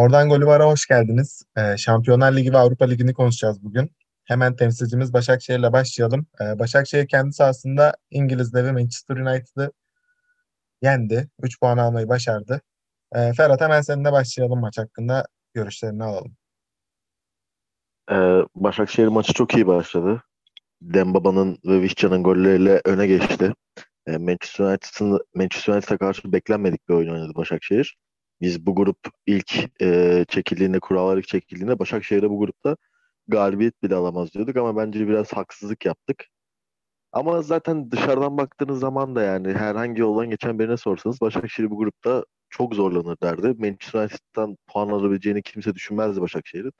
Oradan Golü Var'a hoş geldiniz. Ee, Şampiyonlar Ligi ve Avrupa Ligi'ni konuşacağız bugün. Hemen temsilcimiz Başakşehir'le başlayalım. Ee, Başakşehir kendi sahasında İngiliz devi Manchester United'ı yendi. 3 puan almayı başardı. Ee, Ferhat hemen seninle başlayalım maç hakkında. Görüşlerini alalım. Ee, Başakşehir maçı çok iyi başladı. Dembaba'nın ve Vişcan'ın golleriyle öne geçti. Ee, Manchester United'ın Manchester United'a karşı beklenmedik bir oyun oynadı Başakşehir. Biz bu grup ilk e, çekildiğinde, kurallar ilk çekildiğinde Başakşehir'e bu grupta galibiyet bile alamaz diyorduk ama bence biraz haksızlık yaptık. Ama zaten dışarıdan baktığınız zaman da yani herhangi yoldan geçen birine sorsanız Başakşehir bu grupta çok zorlanır derdi. Manchester United'dan puan alabileceğini kimse düşünmezdi Başakşehir'in.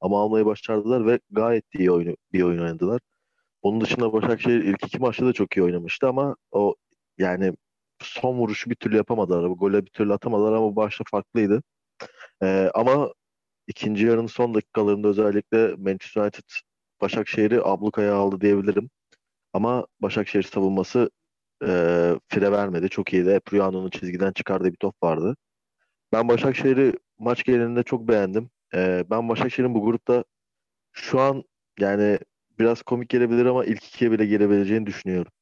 Ama almayı başardılar ve gayet iyi oyunu, bir oyun oynadılar. Onun dışında Başakşehir ilk iki maçta da çok iyi oynamıştı ama o yani son vuruşu bir türlü yapamadılar. Bu gole bir türlü atamadılar ama başta farklıydı. Ee, ama ikinci yarının son dakikalarında özellikle Manchester United Başakşehir'i ablukaya aldı diyebilirim. Ama Başakşehir savunması e, fire vermedi. Çok iyiydi. Epriano'nun çizgiden çıkardığı bir top vardı. Ben Başakşehir'i maç genelinde çok beğendim. E, ben Başakşehir'in bu grupta şu an yani biraz komik gelebilir ama ilk ikiye bile gelebileceğini düşünüyorum.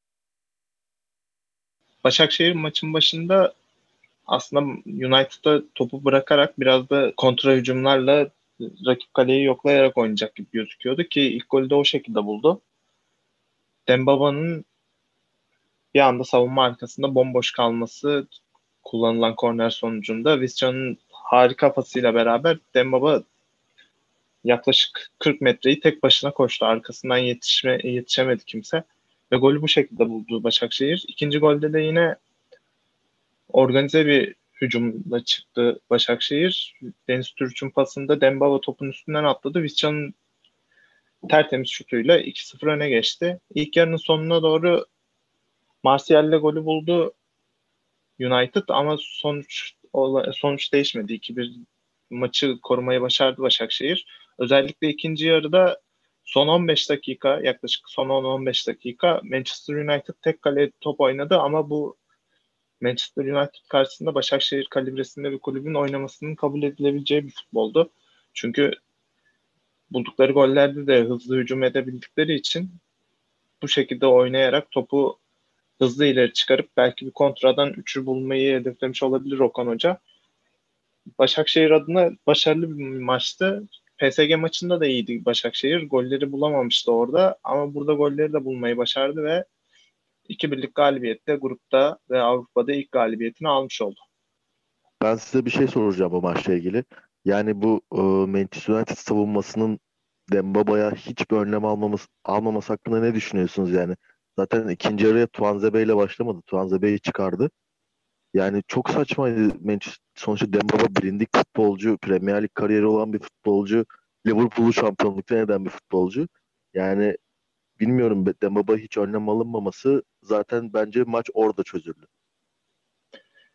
Başakşehir maçın başında aslında United'a topu bırakarak biraz da kontra hücumlarla rakip kaleyi yoklayarak oynayacak gibi gözüküyordu ki ilk golü de o şekilde buldu. Dembaba'nın bir anda savunma arkasında bomboş kalması kullanılan korner sonucunda Visca'nın harika pasıyla beraber Dembaba yaklaşık 40 metreyi tek başına koştu. Arkasından yetişme, yetişemedi kimse. Ve golü bu şekilde buldu Başakşehir. İkinci golde de yine organize bir hücumla çıktı Başakşehir. Deniz Türk'ün pasında Dembaba topun üstünden atladı. Visca'nın tertemiz şutuyla 2-0 öne geçti. İlk yarının sonuna doğru Martial'le golü buldu United ama sonuç sonuç değişmedi. 2-1 maçı korumayı başardı Başakşehir. Özellikle ikinci yarıda son 15 dakika yaklaşık son 10-15 dakika Manchester United tek kale top oynadı ama bu Manchester United karşısında Başakşehir kalibresinde bir kulübün oynamasının kabul edilebileceği bir futboldu. Çünkü buldukları gollerde de hızlı hücum edebildikleri için bu şekilde oynayarak topu hızlı ileri çıkarıp belki bir kontradan üçü bulmayı hedeflemiş olabilir Okan Hoca. Başakşehir adına başarılı bir maçtı. PSG maçında da iyiydi Başakşehir. Golleri bulamamıştı orada ama burada golleri de bulmayı başardı ve iki birlik galibiyette grupta ve Avrupa'da ilk galibiyetini almış oldu. Ben size bir şey soracağım bu maçla ilgili. Yani bu e, Manchester United savunmasının Dembaba'ya hiçbir önlem almamız, almaması hakkında ne düşünüyorsunuz yani? Zaten ikinci yarıya Tuanzebe ile başlamadı. Tuanzebe'yi çıkardı. Yani çok saçmaydı. Sonuçta Dembaba bilindik futbolcu, Premier Lig kariyeri olan bir futbolcu, Liverpool'u şampiyonlukta eden bir futbolcu. Yani bilmiyorum Dembaba hiç önlem alınmaması zaten bence maç orada çözüldü.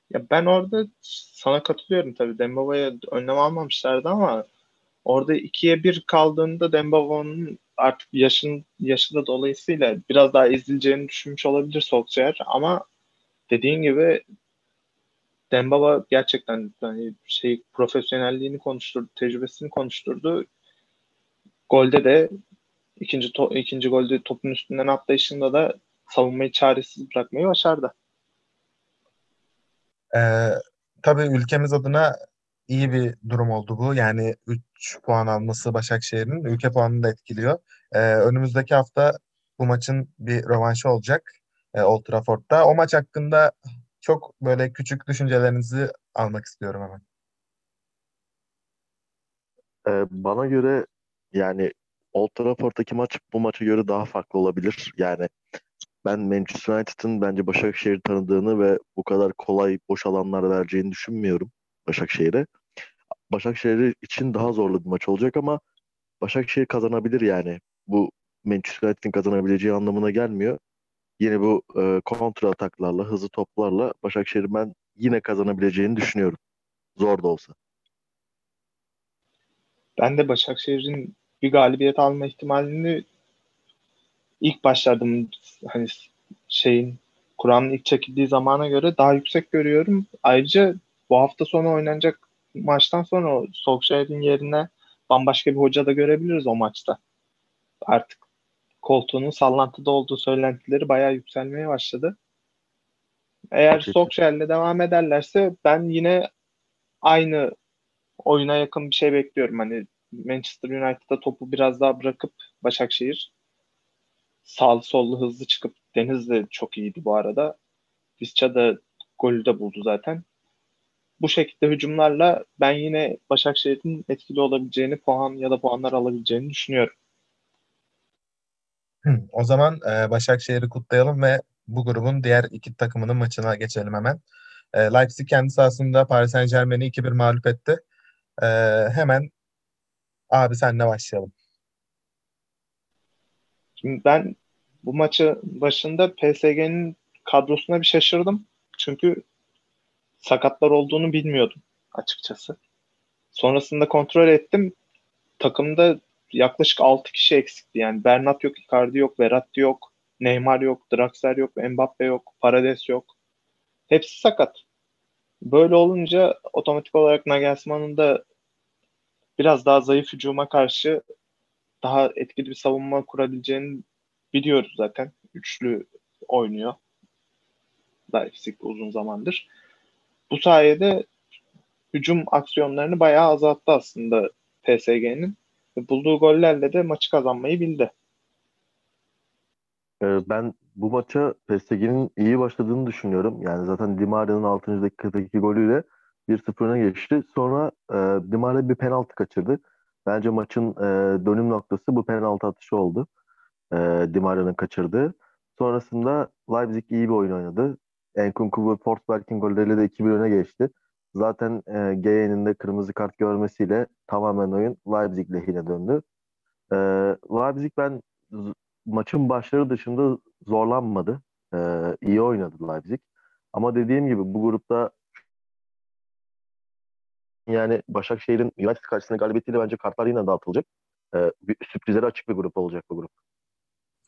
Ya ben orada sana katılıyorum tabii. Dembaba'ya önlem almamışlardı ama orada ikiye bir kaldığında Dembaba'nın artık yaşın yaşı da dolayısıyla biraz daha ezileceğini düşünmüş olabilir Solskjaer ama dediğin gibi Dembaba gerçekten hani şey profesyonelliğini konuşturdu, tecrübesini konuşturdu. Golde de ikinci to, ikinci golde topun üstünden atlayışında da savunmayı çaresiz bırakmayı başardı. Ee, tabii ülkemiz adına iyi bir durum oldu bu. Yani 3 puan alması Başakşehir'in ülke puanını da etkiliyor. Ee, önümüzdeki hafta bu maçın bir rövanşı olacak e, Old Trafford'da. O maç hakkında çok böyle küçük düşüncelerinizi almak istiyorum hemen. Ee, bana göre yani Old Trafford'daki maç bu maça göre daha farklı olabilir. Yani ben Manchester United'ın bence Başakşehir tanıdığını ve bu kadar kolay boş alanlar vereceğini düşünmüyorum Başakşehir'e. Başakşehir için daha zorlu bir maç olacak ama Başakşehir kazanabilir yani. Bu Manchester United'in kazanabileceği anlamına gelmiyor. Yine bu e, kontra ataklarla, hızlı toplarla Başakşehir'in ben yine kazanabileceğini düşünüyorum. Zor da olsa. Ben de Başakşehir'in bir galibiyet alma ihtimalini ilk başladım hani şeyin Kur'an'ın ilk çekildiği zamana göre daha yüksek görüyorum. Ayrıca bu hafta sonu oynanacak maçtan sonra Solskjaer'in yerine bambaşka bir hoca da görebiliriz o maçta. Artık koltuğunun sallantıda olduğu söylentileri bayağı yükselmeye başladı. Eğer Solskjaer'le devam ederlerse ben yine aynı oyuna yakın bir şey bekliyorum. Hani Manchester United'da topu biraz daha bırakıp Başakşehir sağlı sollu hızlı çıkıp Deniz de çok iyiydi bu arada. Visca da golü de buldu zaten. Bu şekilde hücumlarla ben yine Başakşehir'in etkili olabileceğini, puan ya da puanlar alabileceğini düşünüyorum. O zaman e, Başakşehir'i kutlayalım ve bu grubun diğer iki takımının maçına geçelim hemen. E, Leipzig kendi sahasında Paris Saint Germain'i 2-1 mağlup etti. E, hemen abi senle başlayalım. Şimdi ben bu maçı başında PSG'nin kadrosuna bir şaşırdım. Çünkü sakatlar olduğunu bilmiyordum açıkçası. Sonrasında kontrol ettim. Takımda yaklaşık 6 kişi eksikti. Yani Bernat yok, Icardi yok, Verratti yok, Neymar yok, Draxler yok, Mbappe yok, Paredes yok. Hepsi sakat. Böyle olunca otomatik olarak Nagelsmann'ın da biraz daha zayıf hücuma karşı daha etkili bir savunma kurabileceğini biliyoruz zaten. Üçlü oynuyor. Leipzig uzun zamandır. Bu sayede hücum aksiyonlarını bayağı azalttı aslında PSG'nin. Bulduğu gollerle de maçı kazanmayı bildi. Ee, ben bu maça PSG'nin iyi başladığını düşünüyorum. Yani zaten Di Maria'nın 6. dakikadaki golüyle 1-0 öne geçti. Sonra e, Di Maria bir penaltı kaçırdı. Bence maçın e, dönüm noktası bu penaltı atışı oldu. E, Di Maria'nın kaçırdığı. Sonrasında Leipzig iyi bir oyun oynadı. Enkunku ve Forsberg'in golleriyle de 2-1 öne geçti. Zaten e, Geyen'in de kırmızı kart görmesiyle tamamen oyun Leipzig lehine döndü. E, Leipzig ben maçın başları dışında zorlanmadı. E, iyi oynadı Leipzig. Ama dediğim gibi bu grupta yani Başakşehir'in United karşısında galibiyetiyle bence kartlar yine dağıtılacak. E, bir, sürprizlere açık bir grup olacak bu grup.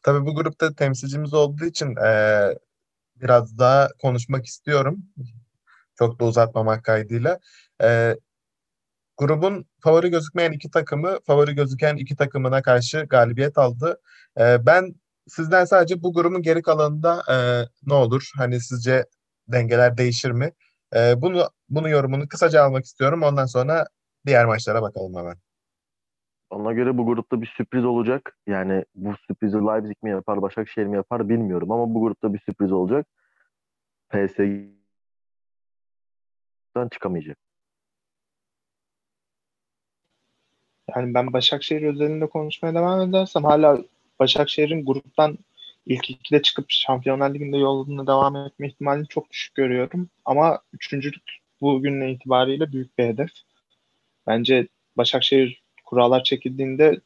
Tabii bu grupta temsilcimiz olduğu için e, biraz daha konuşmak istiyorum. Çok da uzatmamak kaydıyla. E, grubun favori gözükmeyen iki takımı, favori gözüken iki takımına karşı galibiyet aldı. E, ben sizden sadece bu grubun geri kalanında e, ne olur? Hani sizce dengeler değişir mi? E, bunu bunu yorumunu kısaca almak istiyorum. Ondan sonra diğer maçlara bakalım hemen. Ona göre bu grupta bir sürpriz olacak. Yani bu sürprizi Leipzig mi yapar, Başakşehir mi yapar bilmiyorum ama bu grupta bir sürpriz olacak. PSG'den çıkamayacak. Yani ben Başakşehir özelinde konuşmaya devam edersem hala Başakşehir'in gruptan ilk ikide çıkıp Şampiyonlar Ligi'nde yoluna devam etme ihtimalini çok düşük görüyorum. Ama üçüncülük bugünle itibariyle büyük bir hedef. Bence Başakşehir kurallar çekildiğinde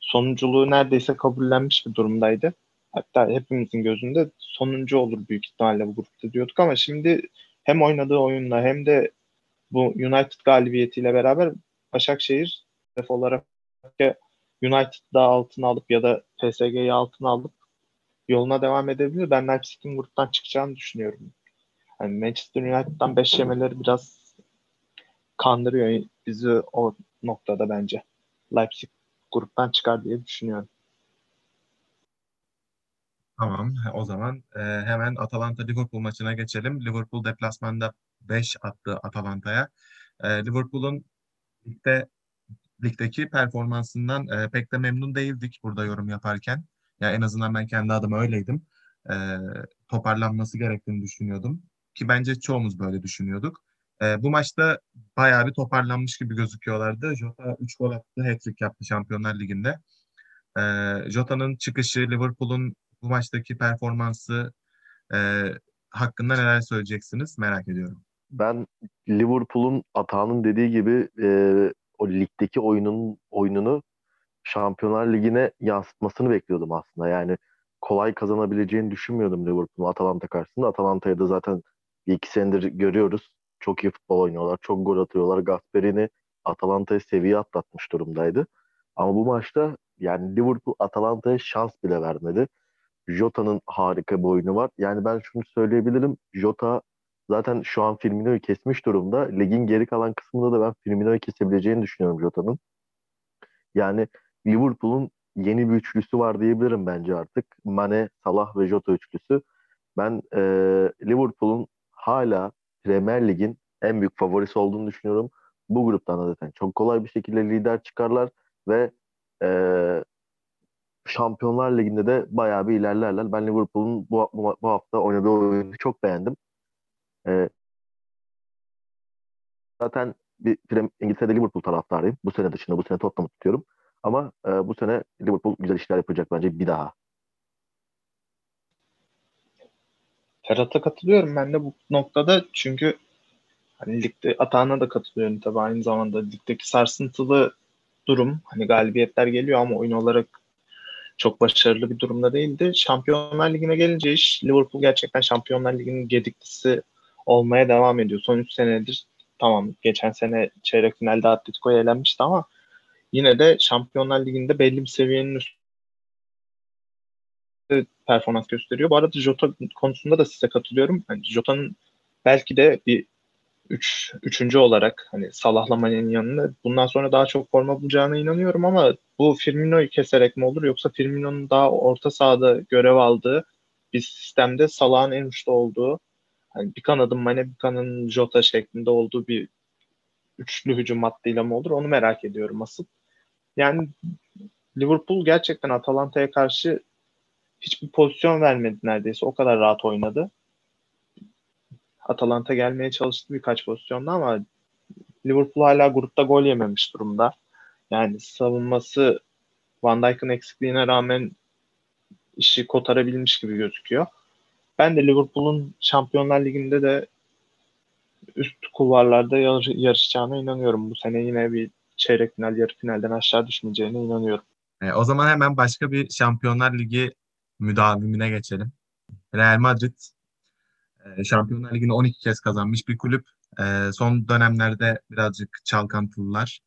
sonunculuğu neredeyse kabullenmiş bir durumdaydı. Hatta hepimizin gözünde sonuncu olur büyük ihtimalle bu grupta diyorduk ama şimdi hem oynadığı oyunla hem de bu United galibiyetiyle beraber Başakşehir hedef olarak United'da altına alıp ya da PSG'yi altına alıp yoluna devam edebilir. Ben Leipzig'in gruptan çıkacağını düşünüyorum. Yani Manchester United'dan 5 yemeleri biraz kandırıyor bizi o noktada bence. Leipzig gruptan çıkar diye düşünüyorum. Tamam. O zaman e, hemen Atalanta-Liverpool maçına geçelim. Liverpool deplasmanda 5 attı Atalanta'ya. E, Liverpool'un ligde ligdeki performansından e, pek de memnun değildik burada yorum yaparken. Ya en azından ben kendi adıma öyleydim. E, toparlanması gerektiğini düşünüyordum. Ki bence çoğumuz böyle düşünüyorduk. E, bu maçta bayağı bir toparlanmış gibi gözüküyorlardı. Jota 3 gol attı, hat-trick yaptı Şampiyonlar Ligi'nde. E, Jota'nın çıkışı, Liverpool'un bu maçtaki performansı e, hakkında neler söyleyeceksiniz merak ediyorum. Ben Liverpool'un Atağan'ın dediği gibi e, o ligdeki oyunun oyununu Şampiyonlar Ligi'ne yansıtmasını bekliyordum aslında. Yani kolay kazanabileceğini düşünmüyordum Liverpool'un Atalanta karşısında. Atalanta'yı da zaten bir iki senedir görüyoruz. Çok iyi futbol oynuyorlar, çok gol atıyorlar. Gasperini Atalanta'yı seviye atlatmış durumdaydı. Ama bu maçta yani Liverpool Atalanta'ya şans bile vermedi. Jota'nın harika bir oyunu var. Yani ben şunu söyleyebilirim. Jota zaten şu an Firmino'yu kesmiş durumda. Ligin geri kalan kısmında da ben Firmino'yu kesebileceğini düşünüyorum Jota'nın. Yani Liverpool'un yeni bir üçlüsü var diyebilirim bence artık. Mane, Salah ve Jota üçlüsü. Ben e, Liverpool'un hala Premier Lig'in en büyük favorisi olduğunu düşünüyorum. Bu gruptan da zaten çok kolay bir şekilde lider çıkarlar ve e, Şampiyonlar Ligi'nde de bayağı bir ilerlerler. Ben Liverpool'un bu, bu, bu hafta oynadığı oyunu çok beğendim. E, zaten bir İngiltere'de Liverpool taraftarıyım. Bu sene dışında bu sene Tottenham'ı tutuyorum. Ama e, bu sene Liverpool güzel işler yapacak bence bir daha. Ferhat'a katılıyorum ben de bu noktada çünkü hani ligde Atağan'a da katılıyorum tabii aynı zamanda ligdeki sarsıntılı durum hani galibiyetler geliyor ama oyun olarak çok başarılı bir durumda değildi. Şampiyonlar Ligi'ne gelince iş Liverpool gerçekten Şampiyonlar Ligi'nin gediklisi olmaya devam ediyor. Son 3 senedir tamam geçen sene çeyrek finalde Atletico'ya elenmişti ama yine de Şampiyonlar Ligi'nde belli bir seviyenin üstünde performans gösteriyor. Bu arada Jota konusunda da size katılıyorum. Yani Jota'nın belki de bir üç, üçüncü olarak hani Salah'lamanın yanında bundan sonra daha çok forma bulacağına inanıyorum ama bu Firmino'yu keserek mi olur yoksa Firmino'nun daha orta sahada görev aldığı bir sistemde Salah'ın en uçta olduğu hani bir kanadın Mane bir kanadın Jota şeklinde olduğu bir üçlü hücum hattıyla mı olur onu merak ediyorum asıl. Yani Liverpool gerçekten Atalanta'ya karşı hiçbir pozisyon vermedi neredeyse. O kadar rahat oynadı. Atalanta gelmeye çalıştı birkaç pozisyonda ama Liverpool hala grupta gol yememiş durumda. Yani savunması Van Dijk'ın eksikliğine rağmen işi kotarabilmiş gibi gözüküyor. Ben de Liverpool'un Şampiyonlar Ligi'nde de üst kulvarlarda yarışacağına inanıyorum. Bu sene yine bir çeyrek final, yarı finalden aşağı düşmeyeceğine inanıyorum. E, o zaman hemen başka bir Şampiyonlar Ligi müdavimine geçelim. Real Madrid Şampiyonlar Ligi'ni 12 kez kazanmış bir kulüp. E, son dönemlerde birazcık çalkantılılar.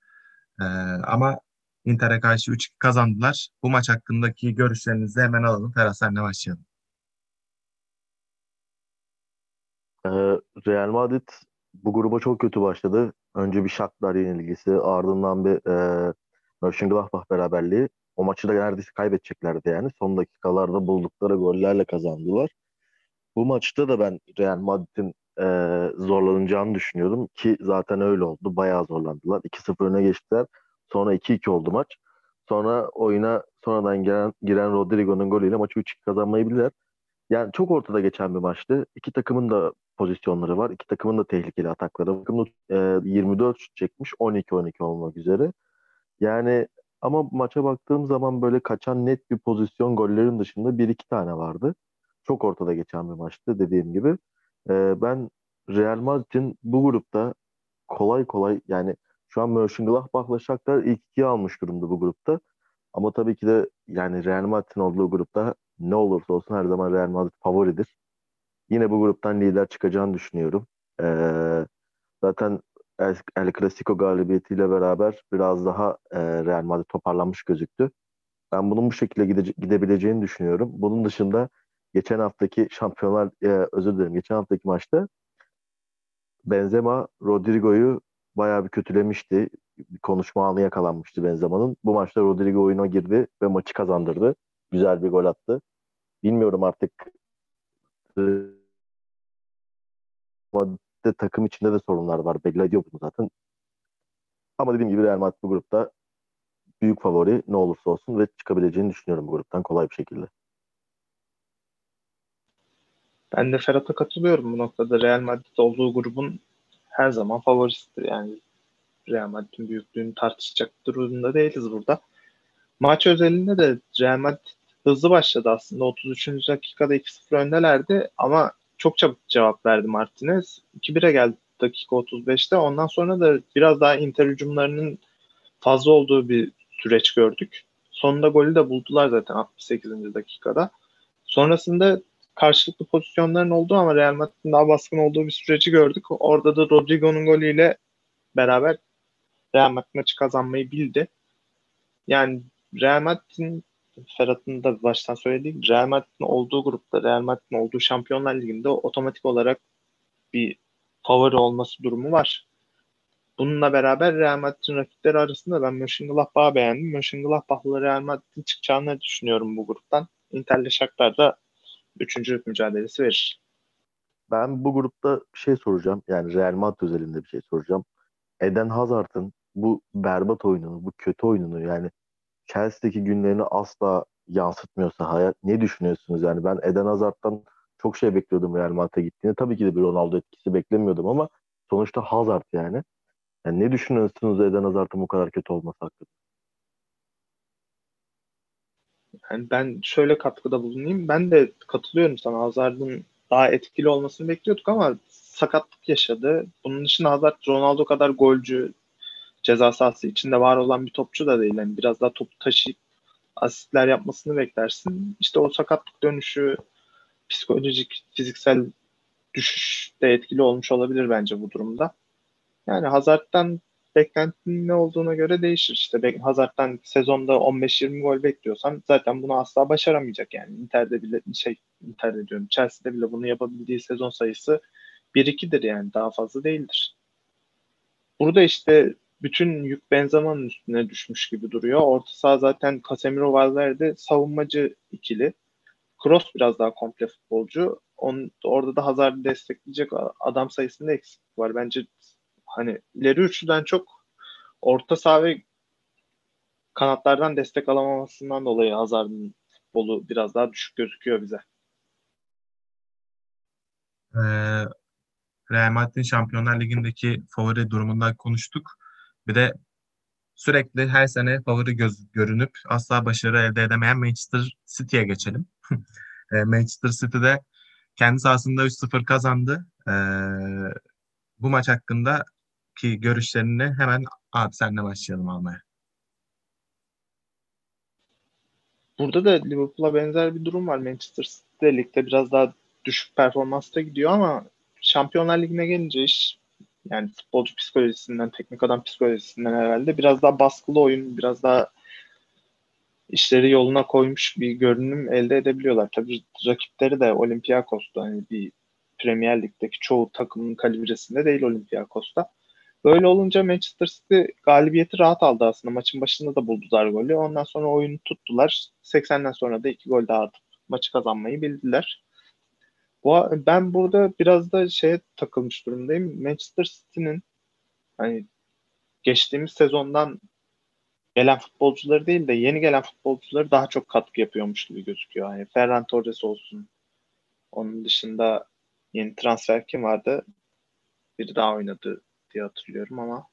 E, ama Inter'e karşı 3 kazandılar. Bu maç hakkındaki görüşlerinizi hemen alalım. Ferhat senle başlayalım. Real Madrid bu gruba çok kötü başladı. Önce bir Shakhtar yenilgisi, ardından bir e, Mönchengladbach beraberliği. O maçı da neredeyse kaybedeceklerdi yani. Son dakikalarda buldukları gollerle kazandılar. Bu maçta da ben Real Madrid'in e, zorlanacağını düşünüyordum ki zaten öyle oldu. Bayağı zorlandılar. 2-0 öne geçtiler. Sonra 2-2 oldu maç. Sonra oyuna sonradan giren, giren Rodrigo'nun golüyle maçı 3-2 kazanmayı bildiler. Yani çok ortada geçen bir maçtı. İki takımın da pozisyonları var. İki takımın da tehlikeli atakları. Takım e, 24 şut çekmiş. 12-12 olmak üzere. Yani ama maça baktığım zaman böyle kaçan net bir pozisyon gollerin dışında bir iki tane vardı. Çok ortada geçen bir maçtı dediğim gibi. E, ben Real Madrid'in bu grupta kolay kolay yani şu an Mönchengladbach'la Shakhtar ilk ikiye almış durumda bu grupta. Ama tabii ki de yani Real Madrid'in olduğu grupta ne olursa olsun her zaman Real Madrid favoridir. Yine bu gruptan lider çıkacağını düşünüyorum. Ee, zaten El, El Clasico galibiyetiyle beraber biraz daha e, Real Madrid toparlanmış gözüktü. Ben bunun bu şekilde gide, gidebileceğini düşünüyorum. Bunun dışında geçen haftaki şampiyonlar, e, özür dilerim, geçen haftaki maçta Benzema Rodrigo'yu bayağı bir kötülemişti. Konuşma anı yakalanmıştı Benzema'nın. Bu maçta Rodrigo oyuna girdi ve maçı kazandırdı. Güzel bir gol attı. Bilmiyorum artık Madrid'de takım içinde de sorunlar var. Belli ediyor bunu zaten. Ama dediğim gibi Real Madrid bu grupta büyük favori ne olursa olsun ve çıkabileceğini düşünüyorum bu gruptan kolay bir şekilde. Ben de Ferhat'a katılıyorum bu noktada. Real Madrid olduğu grubun her zaman favorisidir. Yani Real Madrid'in büyüklüğünü tartışacak durumda değiliz burada. Maç özelinde de Real Madrid hızlı başladı aslında. 33. dakikada 2-0 öndelerdi ama çok çabuk cevap verdi Martinez. 2-1'e geldi dakika 35'te. Ondan sonra da biraz daha Inter hücumlarının fazla olduğu bir süreç gördük. Sonunda golü de buldular zaten 68. dakikada. Sonrasında karşılıklı pozisyonların olduğu ama Real Madrid'in daha baskın olduğu bir süreci gördük. Orada da Rodrigo'nun golüyle beraber Real Madrid maçı kazanmayı bildi. Yani Real Madrid'in Ferhat'ın da baştan söylediği Real Madrid'in olduğu grupta, Real Madrid'in olduğu Şampiyonlar Ligi'nde otomatik olarak bir favori olması durumu var. Bununla beraber Real Madrid'in rakipleri arasında ben Mönchengladbach'ı beğendim. Mönchengladbach'la Real Madrid'in çıkacağını düşünüyorum bu gruptan. Inter'le Shakhtar da üçüncülük mücadelesi verir. Ben bu grupta bir şey soracağım. Yani Real Madrid özelinde bir şey soracağım. Eden Hazard'ın bu berbat oyununu, bu kötü oyununu yani Chelsea'deki günlerini asla yansıtmıyorsa hayat ne düşünüyorsunuz? Yani ben Eden Hazard'dan çok şey bekliyordum Real Madrid'e gittiğinde. Tabii ki de bir Ronaldo etkisi beklemiyordum ama sonuçta Hazard yani. Yani ne düşünüyorsunuz Eden Hazard'ın bu kadar kötü olması hakkında? Yani ben şöyle katkıda bulunayım. Ben de katılıyorum sana. Hazard'ın daha etkili olmasını bekliyorduk ama sakatlık yaşadı. Bunun için Hazard Ronaldo kadar golcü, ceza sahası içinde var olan bir topçu da değil. Yani biraz daha topu taşıyıp asistler yapmasını beklersin. İşte o sakatlık dönüşü psikolojik, fiziksel düşüş de etkili olmuş olabilir bence bu durumda. Yani Hazard'dan beklentinin ne olduğuna göre değişir. İşte Hazard'dan sezonda 15-20 gol bekliyorsan zaten bunu asla başaramayacak yani. Inter'de bile şey Inter'de diyorum Chelsea'de bile bunu yapabildiği sezon sayısı 1-2'dir yani daha fazla değildir. Burada işte bütün yük Benzema'nın üstüne düşmüş gibi duruyor. Orta saha zaten Casemiro Valverde savunmacı ikili. Kroos biraz daha komple futbolcu. On, orada da Hazard'ı destekleyecek adam sayısında eksiklik var. Bence hani ileri üçlüden çok orta saha ve kanatlardan destek alamamasından dolayı Hazard'ın futbolu biraz daha düşük gözüküyor bize. Ee, Real Madrid'in Şampiyonlar Ligi'ndeki favori durumundan konuştuk. Bir de sürekli her sene favori göz, görünüp asla başarı elde edemeyen Manchester City'ye geçelim. e, Manchester City'de kendi sahasında 3-0 kazandı. E, bu maç hakkında ki görüşlerini hemen abi senle başlayalım almaya. Burada da Liverpool'a benzer bir durum var. Manchester City ligde biraz daha düşük performansta gidiyor ama Şampiyonlar Ligi'ne gelince iş yani futbolcu psikolojisinden, teknik adam psikolojisinden herhalde biraz daha baskılı oyun, biraz daha işleri yoluna koymuş bir görünüm elde edebiliyorlar. Tabii rakipleri de Olympiakos'ta hani bir Premier Lig'deki çoğu takımın kalibresinde değil Olympiakos'ta. Böyle olunca Manchester City galibiyeti rahat aldı aslında. Maçın başında da buldular golü. Ondan sonra oyunu tuttular. 80'den sonra da iki gol daha atıp maçı kazanmayı bildiler. Bu, ben burada biraz da şeye takılmış durumdayım. Manchester City'nin hani geçtiğimiz sezondan gelen futbolcuları değil de yeni gelen futbolcuları daha çok katkı yapıyormuş gibi gözüküyor. Yani Ferran Torres olsun. Onun dışında yeni transfer kim vardı? Biri daha oynadı diye hatırlıyorum ama.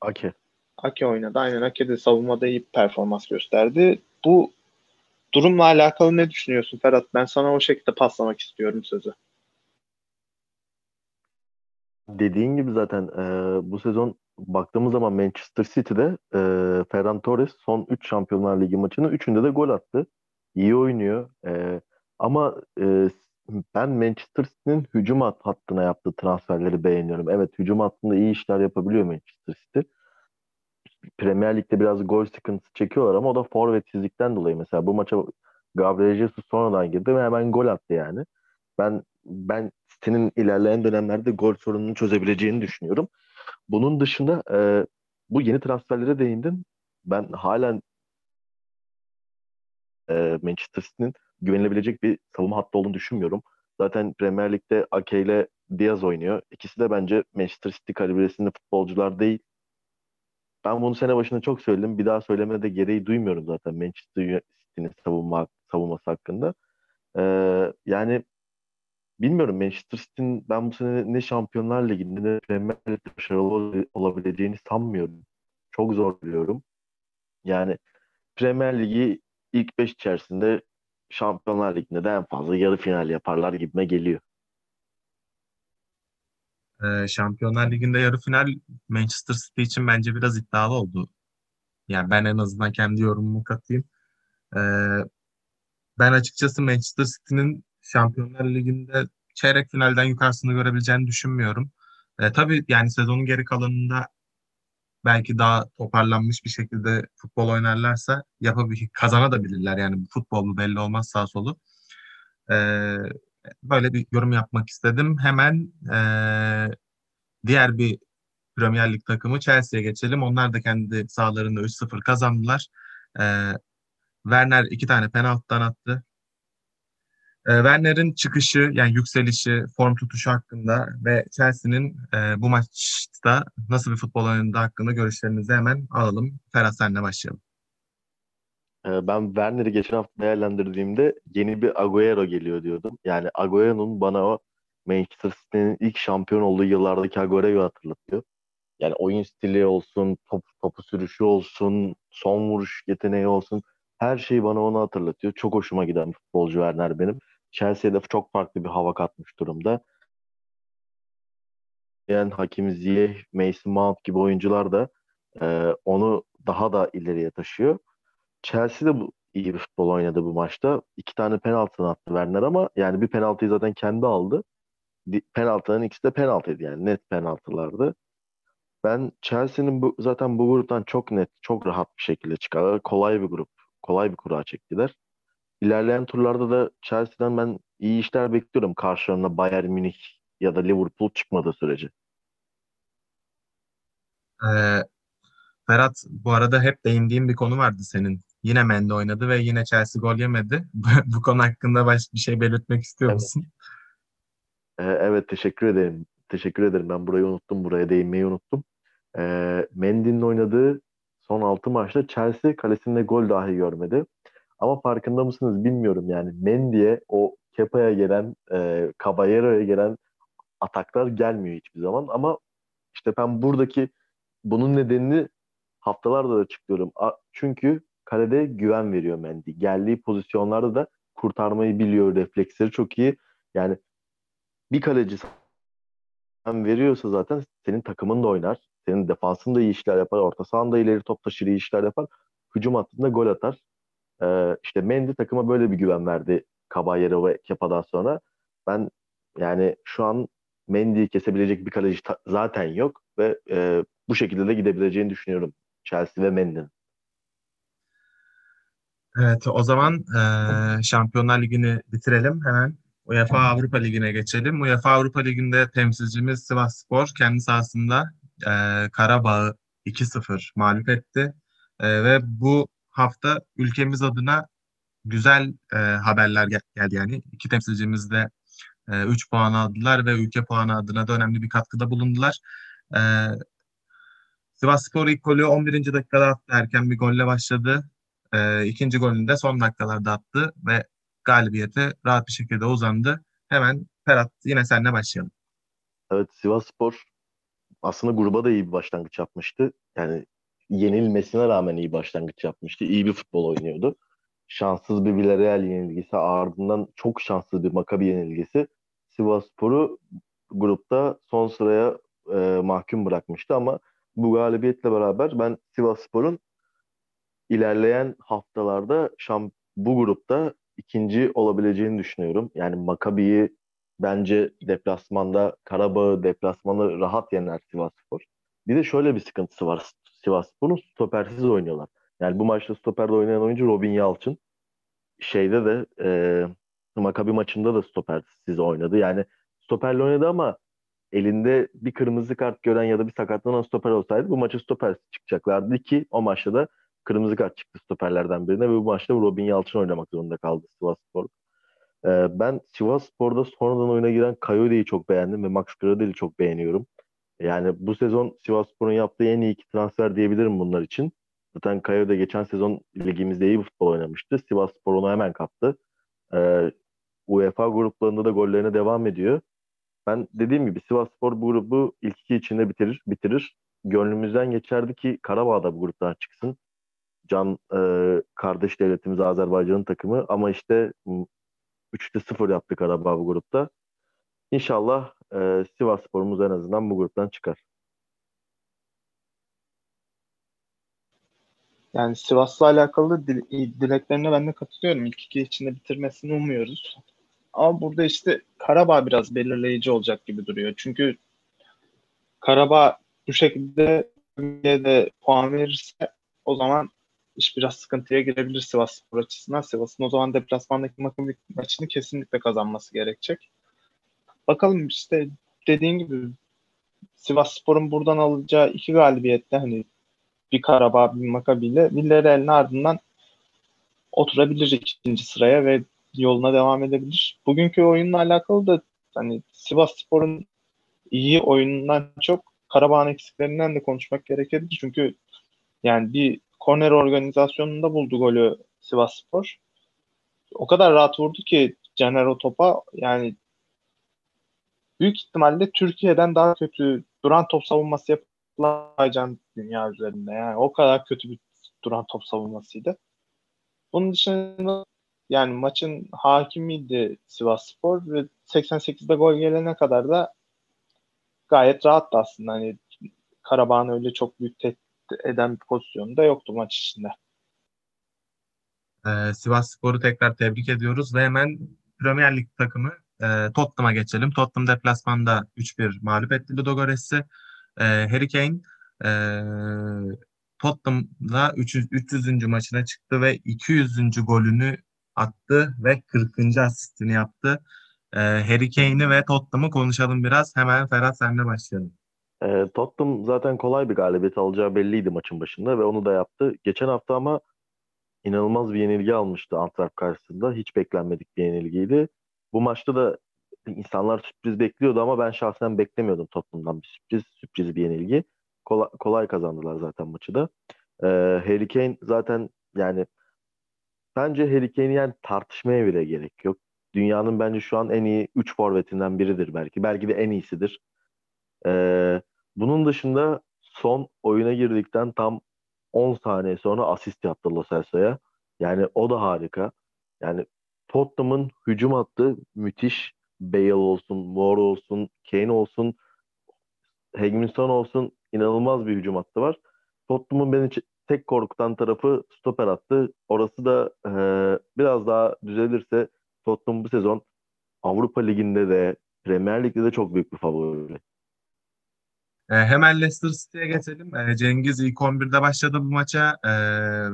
Ake. Ake oynadı. Aynen Ake de savunmada iyi performans gösterdi. Bu durumla alakalı ne düşünüyorsun Ferhat? Ben sana o şekilde paslamak istiyorum sözü. Dediğin gibi zaten e, bu sezon baktığımız zaman Manchester City'de e, Ferran Torres son 3 Şampiyonlar Ligi maçının 3'ünde de gol attı. İyi oynuyor. E, ama e, ben Manchester City'nin hücum hat hattına yaptığı transferleri beğeniyorum. Evet hücum hattında iyi işler yapabiliyor Manchester City. Premier Lig'de biraz gol sıkıntısı çekiyorlar ama o da forvetsizlikten dolayı. Mesela bu maça Gabriel Jesus sonradan girdi ve hemen gol attı yani. Ben ben City'nin ilerleyen dönemlerde gol sorununu çözebileceğini düşünüyorum. Bunun dışında e, bu yeni transferlere değindin. Ben halen e, Manchester City'nin güvenilebilecek bir savunma hattı olduğunu düşünmüyorum. Zaten Premier Lig'de Ake ile Diaz oynuyor. İkisi de bence Manchester City kalibresinde futbolcular değil. Ben bunu sene başında çok söyledim. Bir daha söylemede gereği duymuyorum zaten Manchester City'nin savunma, savunması hakkında. Ee, yani bilmiyorum Manchester City'nin ben bu sene ne Şampiyonlar Ligi'nde ne Premier Lig'de başarılı olabileceğini sanmıyorum. Çok zor biliyorum. Yani Premier Ligi ilk 5 içerisinde Şampiyonlar Ligi'nde de en fazla yarı final yaparlar gibime geliyor. Ee, Şampiyonlar Ligi'nde yarı final Manchester City için bence biraz iddialı oldu. Yani ben en azından kendi yorumumu katayım. Ee, ben açıkçası Manchester City'nin Şampiyonlar Ligi'nde çeyrek finalden yukarısını görebileceğini düşünmüyorum. Ee, tabii yani sezonun geri kalanında belki daha toparlanmış bir şekilde futbol oynarlarsa yapabilir, kazanabilirler. Yani futbolu belli olmaz sağ solu. Ee, Böyle bir yorum yapmak istedim. Hemen e, diğer bir Premier Lig takımı Chelsea'ye geçelim. Onlar da kendi sahalarında 3-0 kazandılar. E, Werner iki tane penaltıdan attı. E, Werner'in çıkışı yani yükselişi, form tutuşu hakkında ve Chelsea'nin e, bu maçta nasıl bir futbol oynadığı hakkında görüşlerinizi hemen alalım. Ferhat senle başlayalım. Ee, ben Werner'i geçen hafta değerlendirdiğimde yeni bir Agüero geliyor diyordum. Yani Agüero'nun bana o Manchester City'nin ilk şampiyon olduğu yıllardaki Agüero'yu hatırlatıyor. Yani oyun stili olsun, top, topu sürüşü olsun, son vuruş yeteneği olsun. Her şeyi bana onu hatırlatıyor. Çok hoşuma giden futbolcu Werner benim. Chelsea'de çok farklı bir hava katmış durumda. Yani Hakim Ziyech, Mason Mount gibi oyuncular da e, onu daha da ileriye taşıyor. Chelsea de bu, iyi bir futbol oynadı bu maçta. İki tane penaltı attı Werner ama yani bir penaltıyı zaten kendi aldı. Penaltıların ikisi de penaltıydı yani net penaltılardı. Ben Chelsea'nin bu, zaten bu gruptan çok net, çok rahat bir şekilde çıkarlar. Kolay bir grup, kolay bir kura çektiler. İlerleyen turlarda da Chelsea'den ben iyi işler bekliyorum karşılarına Bayern Münih ya da Liverpool çıkmadığı sürece. Ee, Ferhat bu arada hep değindiğim bir konu vardı senin. Yine Mendy oynadı ve yine Chelsea gol yemedi. bu konu hakkında başka bir şey belirtmek istiyor evet. musun? Ee, evet teşekkür ederim. Teşekkür ederim. Ben burayı unuttum. Buraya değinmeyi unuttum. Ee, Mendy'nin oynadığı son 6 maçta Chelsea kalesinde gol dahi görmedi. Ama farkında mısınız bilmiyorum yani Mendy'e o Kepa'ya gelen, e, Caballero'ya gelen ataklar gelmiyor hiçbir zaman. Ama işte ben buradaki bunun nedenini haftalarda da açıklıyorum. Çünkü kalede güven veriyor Mendy. Geldiği pozisyonlarda da kurtarmayı biliyor. Refleksleri çok iyi. Yani bir kaleci veriyorsa zaten senin takımın da oynar. Senin defansın da iyi işler yapar. Orta sahan da ileri top taşır iyi işler yapar. Hücum hattında gol atar. Ee, işte Mendy takıma böyle bir güven verdi Caballero ve Kepa'dan sonra. Ben yani şu an Mendy'yi kesebilecek bir kaleci zaten yok ve e, bu şekilde de gidebileceğini düşünüyorum Chelsea ve Mendy'nin. Evet, o zaman e, Şampiyonlar Ligi'ni bitirelim. Hemen UEFA Avrupa Ligi'ne geçelim. UEFA Avrupa Ligi'nde temsilcimiz Sivas Spor kendi sahasında e, Karabağ'ı 2-0 mağlup etti. E, ve bu hafta ülkemiz adına güzel e, haberler gel- geldi yani. İki temsilcimiz de 3 e, puan aldılar ve ülke puanı adına da önemli bir katkıda bulundular. E, Sivas Spor ilk golü 11. dakikada attı. Erken bir golle başladı. E, ikinci golünü de son dakikalarda attı ve galibiyete rahat bir şekilde uzandı. Hemen Ferhat yine seninle başlayalım. Evet Sivas Spor aslında gruba da iyi bir başlangıç yapmıştı. Yani yenilmesine rağmen iyi başlangıç yapmıştı. İyi bir futbol oynuyordu. Şanssız bir Villarreal yenilgisi ardından çok şanssız bir Maccabi yenilgisi Sivas Spor'u grupta son sıraya e, mahkum bırakmıştı ama bu galibiyetle beraber ben Sivas Spor'un ilerleyen haftalarda şamp bu grupta ikinci olabileceğini düşünüyorum. Yani Makabi'yi bence deplasmanda Karabağ'ı deplasmanı rahat yener Sivasspor. Bir de şöyle bir sıkıntısı var Sivasspor'un stopersiz oynuyorlar. Yani bu maçta stoperde oynayan oyuncu Robin Yalçın. Şeyde de e, Makabi maçında da stopersiz oynadı. Yani stoperle oynadı ama elinde bir kırmızı kart gören ya da bir sakatlanan stoper olsaydı bu maçı stopersiz çıkacaklardı ki o maçta da kırmızı kart çıktı stoperlerden birine ve bu maçta Robin Yalçın oynamak zorunda kaldı Sivas Spor. Ee, ben Sivas Spor'da sonradan oyuna giren Coyote'yi çok beğendim ve Max Gradel'i çok beğeniyorum. Yani bu sezon Sivas Spor'un yaptığı en iyi iki transfer diyebilirim bunlar için. Zaten Coyote geçen sezon ligimizde iyi bir futbol oynamıştı. Sivas Spor onu hemen kaptı. Ee, UEFA gruplarında da gollerine devam ediyor. Ben dediğim gibi Sivas Spor bu grubu ilk iki içinde bitirir. bitirir. Gönlümüzden geçerdi ki Karabağ da bu gruptan çıksın can e, kardeş devletimiz Azerbaycan'ın takımı ama işte 3'te 0 yaptık Karabağ bu grupta. İnşallah e, Sivas sporumuz en azından bu gruptan çıkar. Yani Sivas'la alakalı dileklerine ben de katılıyorum. İlk iki içinde bitirmesini umuyoruz. Ama burada işte Karabağ biraz belirleyici olacak gibi duruyor. Çünkü Karabağ bu şekilde de puan verirse o zaman iş biraz sıkıntıya girebilir Sivas Spor açısından. Sivas'ın o zaman deplasmandaki maçını kesinlikle kazanması gerekecek. Bakalım işte dediğin gibi Sivas Spor'un buradan alacağı iki galibiyette hani bir Karabağ bir Makabi ile Villarreal'in ardından oturabilir ikinci sıraya ve yoluna devam edebilir. Bugünkü oyunla alakalı da hani Sivas Spor'un iyi oyunundan çok Karabağ'ın eksiklerinden de konuşmak gerekebilir. Çünkü yani bir korner organizasyonunda buldu golü Sivas Spor. O kadar rahat vurdu ki Caner o topa yani büyük ihtimalle Türkiye'den daha kötü duran top savunması yapılamayacağını dünya üzerinde. Yani o kadar kötü bir duran top savunmasıydı. Bunun dışında yani maçın hakimiydi Sivas Spor ve 88'de gol gelene kadar da gayet rahattı aslında. Hani Karabağ'ın öyle çok büyük tehdit eden bir pozisyonu da yoktu maç içinde. Ee, Sivas Spor'u tekrar tebrik ediyoruz ve hemen Premier Lig takımı e, Tottenham'a geçelim. Tottenham deplasmanda 3-1 mağlup etti Ludogorets'i. E, Harry Kane e, Tottenham'la 300. 300. maçına çıktı ve 200. golünü attı ve 40. asistini yaptı. E, Harry Kane'i ve Tottenham'ı konuşalım biraz. Hemen Ferhat senle başlayalım. E, Tottenham zaten kolay bir galibiyet alacağı belliydi maçın başında ve onu da yaptı. Geçen hafta ama inanılmaz bir yenilgi almıştı Antwerp karşısında. Hiç beklenmedik bir yenilgiydi. Bu maçta da insanlar sürpriz bekliyordu ama ben şahsen beklemiyordum Tottenham'dan bir sürpriz, sürpriz bir yenilgi. Kolay, kolay kazandılar zaten maçı da. Ee, Harry Kane zaten yani bence Harry Kane'i yani tartışmaya bile gerek yok. Dünyanın bence şu an en iyi 3 forvetinden biridir belki. Belki de en iyisidir. Ee, bunun dışında son oyuna girdikten tam 10 saniye sonra asist yaptı Lo Celso'ya. Yani o da harika. Yani Tottenham'ın hücum hattı müthiş. Bale olsun, Moore olsun, Kane olsun, Hegminson olsun inanılmaz bir hücum hattı var. Tottenham'ın beni tek korkutan tarafı stoper attı. Orası da e, biraz daha düzelirse Tottenham bu sezon Avrupa Ligi'nde de Premier Lig'de de çok büyük bir favori. E, hemen Leicester City'ye geçelim. E, Cengiz ilk 11'de başladı bu maça e,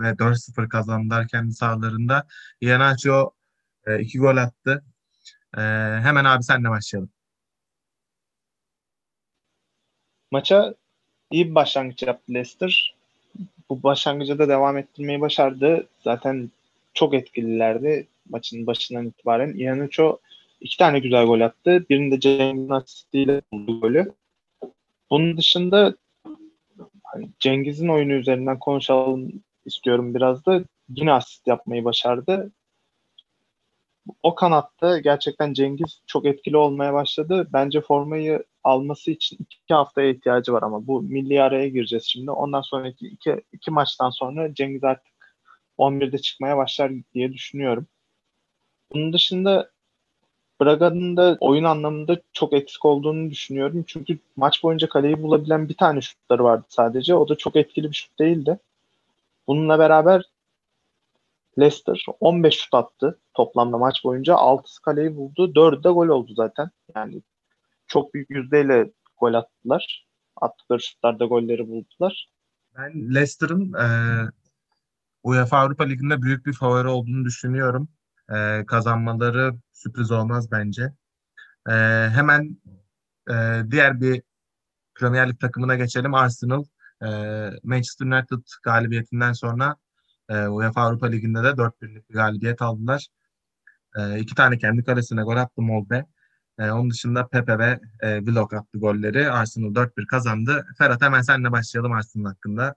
ve 4-0 kazandılar kendi sahalarında. Iheanacho e, iki gol attı. E, hemen abi senle başlayalım. Maça iyi bir başlangıç yaptı Leicester. Bu başlangıcı da devam ettirmeyi başardı. Zaten çok etkililerdi maçın başından itibaren. Iheanacho iki tane güzel gol attı. Birinde Cengiz'in asistiyle buldu golü. Bunun dışında hani Cengiz'in oyunu üzerinden konuşalım istiyorum biraz da. Yine asist yapmayı başardı. O kanatta gerçekten Cengiz çok etkili olmaya başladı. Bence formayı alması için iki haftaya ihtiyacı var ama bu milli araya gireceğiz şimdi. Ondan sonraki iki, iki maçtan sonra Cengiz artık 11'de çıkmaya başlar diye düşünüyorum. Bunun dışında Braga'nın da oyun anlamında çok eksik olduğunu düşünüyorum. Çünkü maç boyunca kaleyi bulabilen bir tane şutları vardı sadece. O da çok etkili bir şut değildi. Bununla beraber Leicester 15 şut attı toplamda maç boyunca. 6'sı kaleyi buldu. 4'ü de gol oldu zaten. Yani çok büyük yüzdeyle gol attılar. Attıkları şutlarda golleri buldular. Ben Leicester'ın e, UEFA Avrupa Ligi'nde büyük bir favori olduğunu düşünüyorum. E, kazanmaları sürpriz olmaz bence. E, hemen e, diğer bir Premier Lig takımına geçelim. Arsenal e, Manchester United galibiyetinden sonra e, UEFA Avrupa Ligi'nde de 4-1'lik bir galibiyet aldılar. E, iki tane kendi kalesine gol attı Molde. E, onun dışında Pepe ve e, Willock attı golleri. Arsenal 4-1 kazandı. Ferhat hemen seninle başlayalım Arsenal hakkında.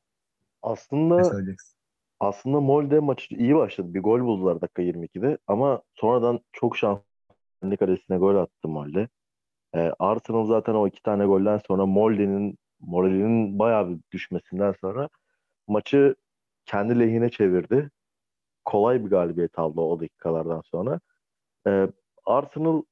Aslında ne söyleyeceksin? Aslında Molde maçı iyi başladı. Bir gol buldular dakika 22'de ama sonradan çok şanslı kalesine gol attı Molde. E, Arsenal zaten o iki tane golden sonra Molde'nin moralinin bayağı bir düşmesinden sonra maçı kendi lehine çevirdi. Kolay bir galibiyet aldı o dakikalardan sonra. E, Arsenal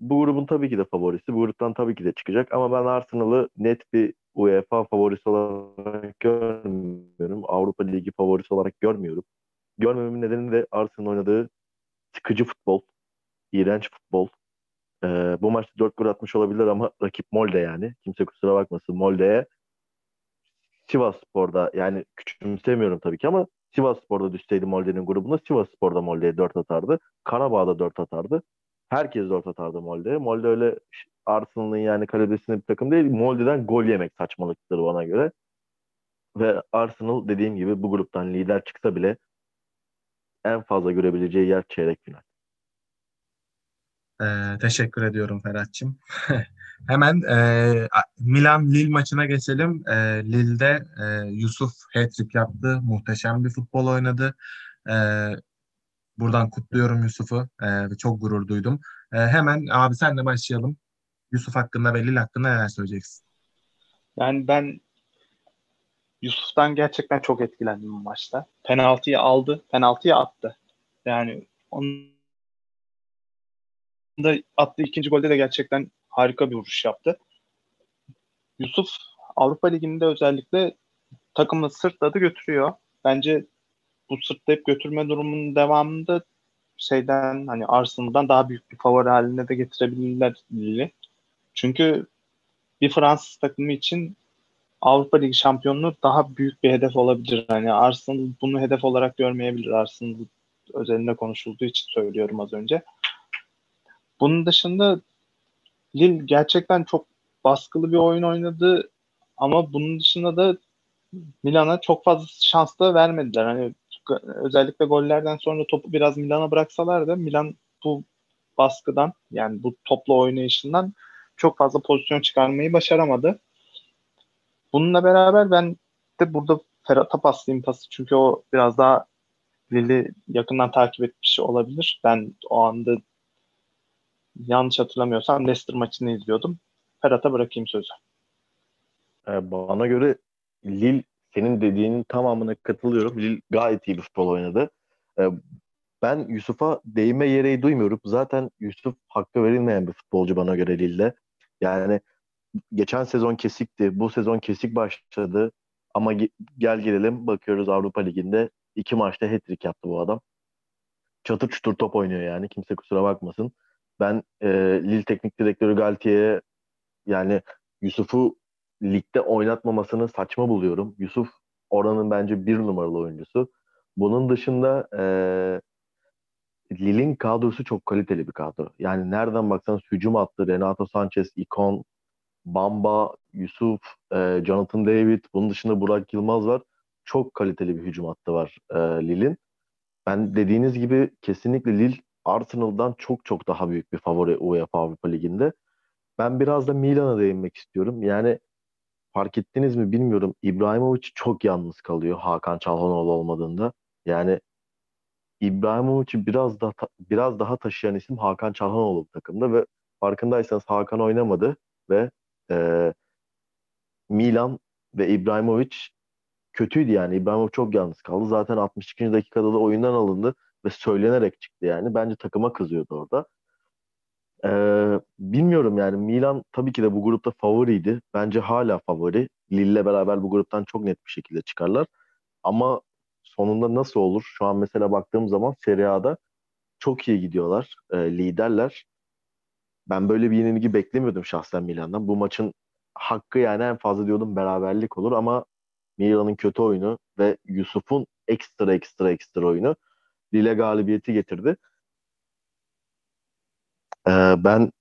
bu grubun tabii ki de favorisi. Bu gruptan tabii ki de çıkacak ama ben Arsenal'ı net bir UEFA favorisi olarak görmüyorum. Avrupa Ligi favorisi olarak görmüyorum. Görmememin nedeni de Arsenal oynadığı sıkıcı futbol, iğrenç futbol. Ee, bu maçta 4 gol atmış olabilir ama rakip Molde yani. Kimse kusura bakmasın Molde'ye Sivas Spor'da yani küçümsemiyorum tabii ki ama Sivas Spor'da düşseydi Molde'nin grubunda Sivas Spor'da Molde'ye 4 atardı. Karabağ'da 4 atardı. Herkes 4 atardı Molde'ye. Molde öyle Arsenal'ın yani kaledesinde bir takım değil. Molde'den gol yemek saçmalıktır bana göre. Ve Arsenal dediğim gibi bu gruptan lider çıksa bile en fazla görebileceği yer çeyrek final. Ee, teşekkür ediyorum Ferhat'cığım. Hemen e, Milan-Lille maçına geçelim. E, Lille'de e, Yusuf hat-trick yaptı. Muhteşem bir futbol oynadı. E, buradan kutluyorum Yusuf'u. E, çok gurur duydum. E, hemen abi senle başlayalım. Yusuf hakkında ve Lille hakkında neler söyleyeceksin? Yani ben Yusuf'tan gerçekten çok etkilendim bu maçta. Penaltıyı aldı, penaltıyı attı. Yani onun da attığı ikinci golde de gerçekten harika bir vuruş yaptı. Yusuf Avrupa Ligi'nde özellikle takımı sırtladı götürüyor. Bence bu sırtlayıp götürme durumunun devamında şeyden hani Arsenal'dan daha büyük bir favori haline de getirebilirler Lille. Çünkü bir Fransız takımı için Avrupa Ligi şampiyonluğu daha büyük bir hedef olabilir. Hani Arsenal bunu hedef olarak görmeyebilir. Arsenal özelinde konuşulduğu için söylüyorum az önce. Bunun dışında Lille gerçekten çok baskılı bir oyun oynadı ama bunun dışında da Milan'a çok fazla şans da vermediler. Hani özellikle gollerden sonra topu biraz Milan'a bıraksalar da Milan bu baskıdan yani bu toplu oynayışından çok fazla pozisyon çıkarmayı başaramadı. Bununla beraber ben de burada Ferhat'a paslayayım pası çünkü o biraz daha Lille'i yakından takip etmiş olabilir. Ben o anda yanlış hatırlamıyorsam Leicester maçını izliyordum. Ferhat'a bırakayım sözü. Ee, bana göre Lille senin dediğinin tamamına katılıyorum. Lille gayet iyi bir futbol oynadı. Ee, ben Yusuf'a değme yereği duymuyorum. Zaten Yusuf hakkı verilmeyen bir futbolcu bana göre Lille'de. Yani geçen sezon kesikti. Bu sezon kesik başladı. Ama gel gelelim bakıyoruz Avrupa Ligi'nde iki maçta hat-trick yaptı bu adam. Çatır çutur top oynuyor yani. Kimse kusura bakmasın. Ben e, Lille Teknik Direktörü Galtier'e yani Yusuf'u ligde oynatmamasını saçma buluyorum. Yusuf oranın bence bir numaralı oyuncusu. Bunun dışında e, Lille'in kadrosu çok kaliteli bir kadro. Yani nereden baksan hücum attı. Renato Sanchez, Ikon, Bamba, Yusuf, e, Jonathan David. Bunun dışında Burak Yılmaz var. Çok kaliteli bir hücum hattı var e, Lille'in. Ben dediğiniz gibi kesinlikle Lille Arsenal'dan çok çok daha büyük bir favori UEFA Avrupa Ligi'nde. Ben biraz da Milan'a değinmek istiyorum. Yani fark ettiniz mi bilmiyorum. İbrahimovic çok yalnız kalıyor Hakan Çalhanoğlu olmadığında. Yani İbrahimovic'i biraz daha biraz daha taşıyan isim Hakan Çalhanoğlu takımda ve farkındaysanız Hakan oynamadı ve e, Milan ve İbrahimovic kötüydü yani. İbrahimovic çok yalnız kaldı. Zaten 62. dakikada da oyundan alındı ve söylenerek çıktı yani. Bence takıma kızıyordu orada. Ee, bilmiyorum yani Milan tabii ki de bu grupta favoriydi. Bence hala favori. Lille'le beraber bu gruptan çok net bir şekilde çıkarlar. Ama sonunda nasıl olur? Şu an mesela baktığım zaman Serie A'da çok iyi gidiyorlar. E, liderler. Ben böyle bir yenilgi beklemiyordum şahsen Milan'dan. Bu maçın hakkı yani en fazla diyordum beraberlik olur ama Milan'ın kötü oyunu ve Yusuf'un ekstra ekstra ekstra oyunu Lille galibiyeti getirdi. Ee, ben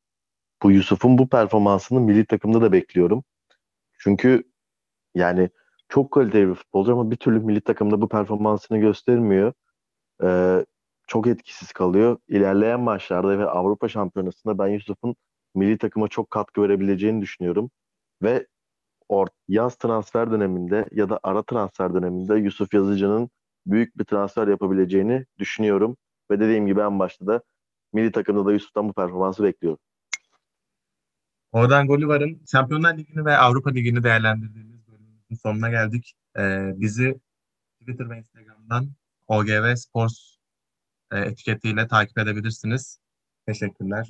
bu Yusuf'un bu performansını milli takımda da bekliyorum. Çünkü yani çok kaliteli bir futbolcu ama bir türlü milli takımda bu performansını göstermiyor. Ee, çok etkisiz kalıyor. İlerleyen maçlarda ve Avrupa Şampiyonası'nda ben Yusuf'un milli takıma çok katkı verebileceğini düşünüyorum. Ve or yaz transfer döneminde ya da ara transfer döneminde Yusuf Yazıcı'nın büyük bir transfer yapabileceğini düşünüyorum. Ve dediğim gibi en başta da milli takımda da Yusuf'tan bu performansı bekliyorum. Oradan Golivar'ın Şampiyonlar Ligi'ni ve Avrupa Ligi'ni değerlendirdiğimiz bölümümüzün sonuna geldik. Ee, bizi Twitter ve Instagram'dan OGV Sports e, etiketiyle takip edebilirsiniz. Teşekkürler.